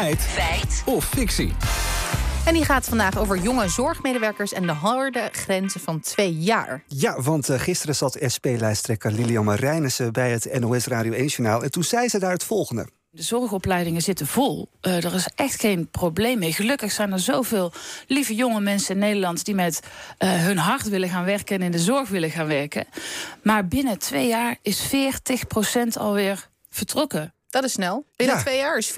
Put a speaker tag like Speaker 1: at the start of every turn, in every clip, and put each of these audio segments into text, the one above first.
Speaker 1: Feit.
Speaker 2: Feit.
Speaker 1: Of fictie.
Speaker 3: En die gaat vandaag over jonge zorgmedewerkers en de harde grenzen van twee jaar.
Speaker 4: Ja, want uh, gisteren zat SP-lijsttrekker Lilian Marijnissen bij het NOS Radio 1-journaal. En toen zei ze daar het volgende.
Speaker 5: De zorgopleidingen zitten vol. Uh, er is echt geen probleem mee. Gelukkig zijn er zoveel lieve jonge mensen in Nederland die met uh, hun hart willen gaan werken en in de zorg willen gaan werken. Maar binnen twee jaar is 40% alweer vertrokken.
Speaker 3: Dat is snel. Binnen ja. twee jaar is 40%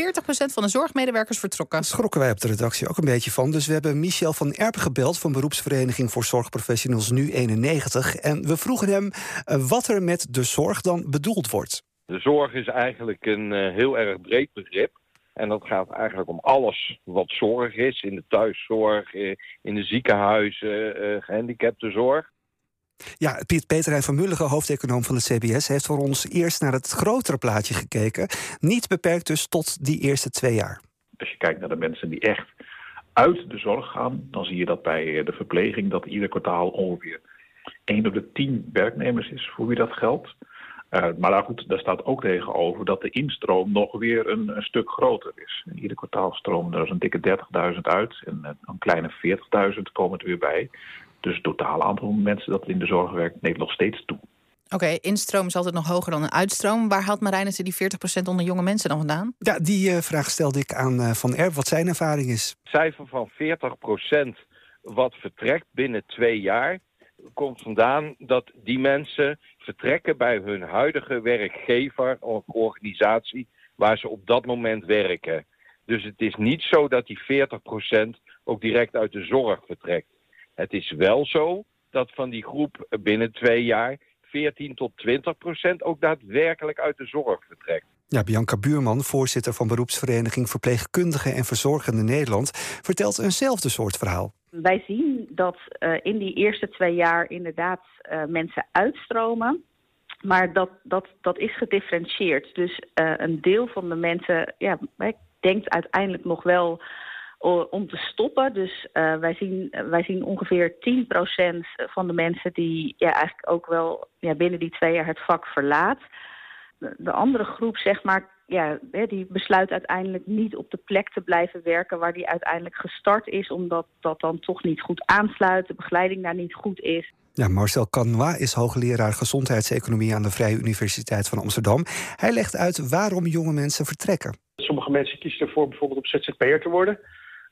Speaker 3: van de zorgmedewerkers vertrokken.
Speaker 4: Daar schrokken wij op de redactie ook een beetje van. Dus we hebben Michel van Erp gebeld van beroepsvereniging voor zorgprofessionals nu 91. En we vroegen hem uh, wat er met de zorg dan bedoeld wordt.
Speaker 6: De zorg is eigenlijk een uh, heel erg breed begrip. En dat gaat eigenlijk om alles wat zorg is. In de thuiszorg, uh, in de ziekenhuizen, gehandicaptenzorg.
Speaker 4: Ja, Piet Peterijn van Mulligen, hoofdeconoom van het CBS, heeft voor ons eerst naar het grotere plaatje gekeken. Niet beperkt dus tot die eerste twee jaar.
Speaker 7: Als je kijkt naar de mensen die echt uit de zorg gaan, dan zie je dat bij de verpleging dat ieder kwartaal ongeveer 1 op de 10 werknemers is voor wie dat geldt. Uh, maar daar, goed, daar staat ook tegenover dat de instroom nog weer een, stuk groter is. Ieder kwartaal stromen er een dikke 30.000 uit en een kleine 40.000 komen er weer bij. Dus het totale aantal mensen dat in de zorg werkt neemt nog steeds toe.
Speaker 3: Oké, okay, instroom is altijd nog hoger dan een uitstroom. Waar haalt Marijnissen die 40% onder jonge mensen dan vandaan?
Speaker 4: Ja, die uh, vraag stelde ik aan uh, Van Erp, wat zijn ervaring is.
Speaker 6: Het cijfer van 40% wat vertrekt binnen twee jaar... komt vandaan dat die mensen vertrekken bij hun huidige werkgever of organisatie... waar ze op dat moment werken. Dus het is niet zo dat die 40% ook direct uit de zorg vertrekt. Het is wel zo dat van die groep binnen twee jaar 14 tot 20 procent ook daadwerkelijk uit de zorg vertrekt.
Speaker 4: Ja, Bianca Buurman, voorzitter van beroepsvereniging Verpleegkundigen en Verzorgenden Nederland, vertelt eenzelfde soort verhaal.
Speaker 8: Wij zien dat uh, in die eerste twee jaar inderdaad uh, mensen uitstromen. Maar dat, dat, dat is gedifferentieerd. Dus uh, een deel van de mensen ja, denkt uiteindelijk nog wel om te stoppen. Dus uh, wij, zien, wij zien ongeveer 10% van de mensen die ja, eigenlijk ook wel ja, binnen die twee jaar het vak verlaat. De, de andere groep, zeg maar, ja, die besluit uiteindelijk niet op de plek te blijven werken waar die uiteindelijk gestart is, omdat dat dan toch niet goed aansluit, de begeleiding daar niet goed is.
Speaker 4: Ja, Marcel Canois is hoogleraar gezondheidseconomie aan de Vrije Universiteit van Amsterdam. Hij legt uit waarom jonge mensen vertrekken.
Speaker 9: Sommige mensen kiezen ervoor bijvoorbeeld op ZZP'er te worden.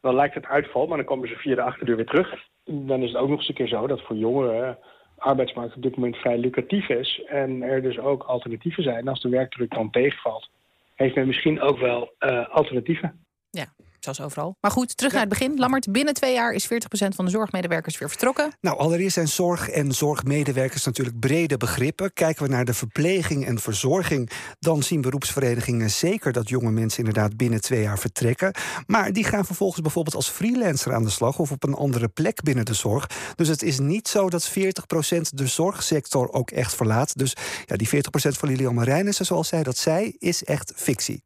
Speaker 9: Dan lijkt het uitval, maar dan komen ze via de achterdeur weer terug. Dan is het ook nog eens een keer zo dat voor jongeren arbeidsmarkt op dit moment vrij lucratief is. En er dus ook alternatieven zijn. Als de werkdruk dan tegenvalt, heeft men misschien ook wel uh, alternatieven.
Speaker 3: Ja, zoals overal. Maar goed, terug naar het begin. Lammert, binnen twee jaar is 40% van de zorgmedewerkers weer vertrokken.
Speaker 4: Nou, allereerst zijn zorg en zorgmedewerkers natuurlijk brede begrippen. Kijken we naar de verpleging en verzorging, dan zien beroepsverenigingen zeker dat jonge mensen inderdaad binnen twee jaar vertrekken. Maar die gaan vervolgens bijvoorbeeld als freelancer aan de slag of op een andere plek binnen de zorg. Dus het is niet zo dat 40% de zorgsector ook echt verlaat. Dus ja, die 40% van Lilian Marijnissen, zoals zij dat zei, is echt fictie.